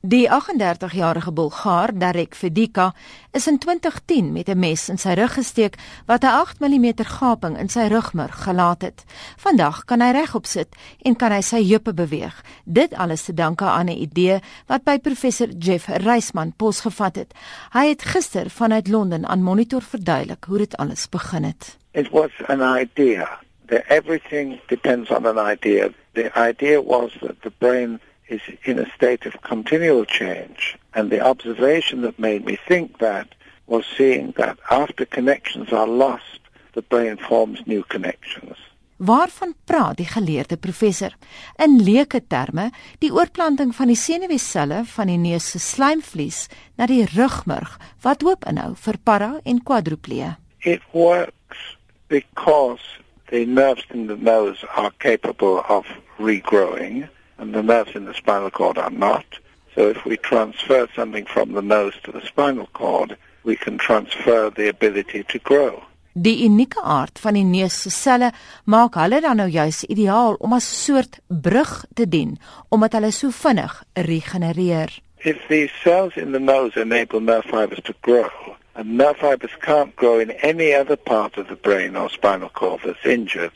Die 38-jarige Bulgaar, Darek Fedika, is in 2010 met 'n mes in sy rug gesteek wat 'n 8 mm gaping in sy rugmurg gelaat het. Vandag kan hy regop sit en kan hy sy heupe beweeg. Dit alles te danke aan 'n idee wat by professor Jeff Reisman posgevat het. Hy het gister vanuit Londen aan Monitor verduidelik hoe dit alles begin het. It was an idea. The everything depends on an idea. The idea was that the brain is in a state of continual change. And the observation that made me think that was seeing that after connections are lost, the brain forms new connections. Waarvan praat die geleerde professor? In leuke terme, die oorplanting van die senuweeselle van die neus se slijmvlies na die rugmurg wat hoop inhou vir para en quadruplee. It works because the nerves in the nose are capable of regrowing and the nerves in the spinal cord are not. So if we transfer something from the nose to the spinal cord, we can transfer the ability to grow. Die unieke aard van die neus se selle maak hulle dan nou juis ideaal om as 'n soort brug te dien omdat hulle so vinnig regenereer. If these cells in the nose enable nerve fibers to grow, and nerve fibers can't grow in any other part of the brain or spinal cord that's injured,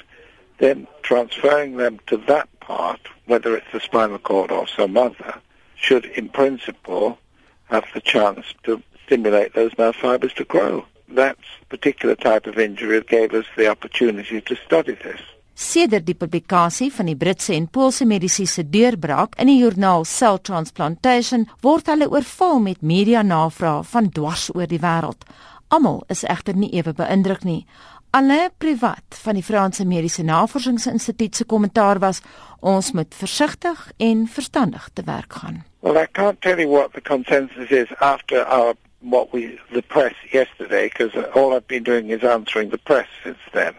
then transferring them to that part, whether it's the spinal cord or some other, should in principle have the chance to stimulate those nerve fibers to grow. That particular type of injury gave us the opportunity to study this. Sedert die publikasie van die Britse en Poolse medisiese deurbraak in die joernaal Cell Transplantation word hulle oorval met media navrae van dwars oor die wêreld. Almal is egter nie ewe beïndruk nie. Alle privat van die Franse Mediese Navorsingsinstituut se kommentaar was ons moet versigtig en verstandig te werk gaan. Well, I can't tell you what the consensus is after our what we the press yesterday because all I've been doing is answering the press since then.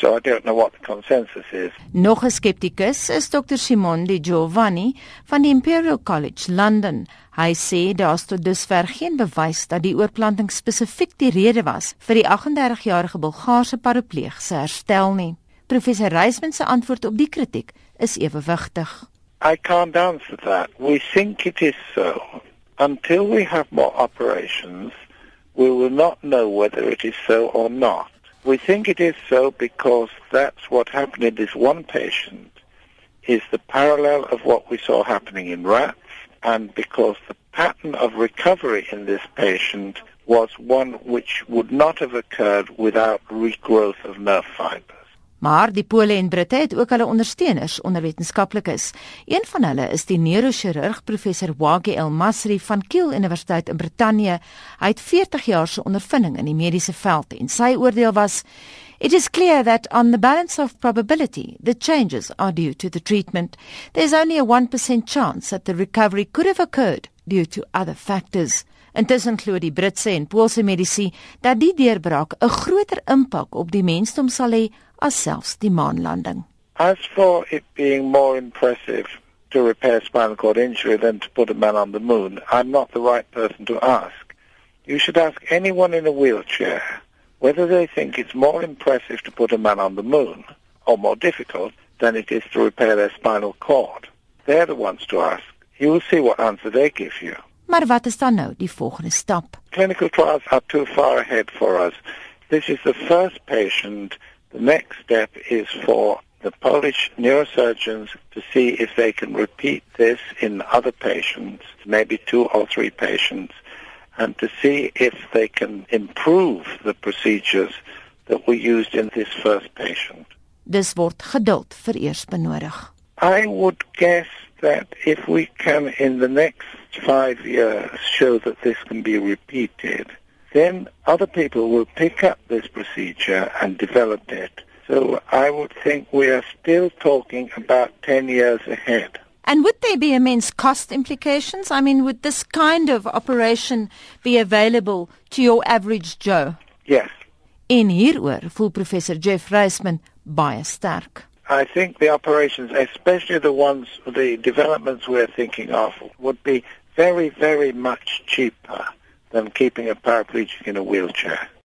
So I don't know what the consensus is. Nog 'n skeptikus is Dr. Simon Di Giovanni van die Imperial College London. Hy sê daar's tot dusver geen bewys dat die oorplanting spesifiek die rede was vir die 38-jarige Bulgaarse parapleeg se herstel nie. Professor Reisman se antwoord op die kritiek is ewewigtig. I can't answer that. We think it is so. Until we have more operations, we will not know whether it is so or not. We think it is so because that's what happened in this one patient is the parallel of what we saw happening in rats and because the pattern of recovery in this patient was one which would not have occurred without regrowth of nerve fibers. Maar die Pole en Britte het ook hulle ondersteuners onder wetenskaplikes. Een van hulle is die neurochirurg professor Wagi El Masri van Kiel Universiteit in Brittanje. Hy het 40 jaar se ondervinding in die mediese veld en sy oordeel was It is clear that on the balance of probability, the changes are due to the treatment. There's only a 1% chance that the recovery could have occurred due to other factors. Intussen glo die Britse en Poolse mediese dat die deurbraak 'n groter impak op die mensdom sal hê as selfs die maanlanding. As for it being more impressive to repair spinal cord injury than to put a man on the moon, I'm not the right person to ask. You should ask anyone in a wheelchair whether they think it's more impressive to put a man on the moon or more difficult than it is to repair their spinal cord. They're the ones to ask. You will see what answer they give you. Maar wat is dan nou die volgende stap? Clinical trials are too far ahead for us. This is the first patient. The next step is for the Polish neurosurgeons to see if they can repeat this in other patients, maybe two or three patients, and to see if they can improve the procedures that were used in this first patient. Dis word geduld vir eers benodig. I would guess that if we can in the next 5 years show that this can be repeated, then other people will pick up this procedure and develop it. So I would think we are still talking about 10 years ahead. And would there be immense cost implications? I mean, would this kind of operation be available to your average Joe? Yes. En hieroor voel professor Jeff Reisman baie sterk. I think the operations, especially the ones, the developments we're thinking of, would be very, very much cheaper than keeping a paraplegic in a wheelchair.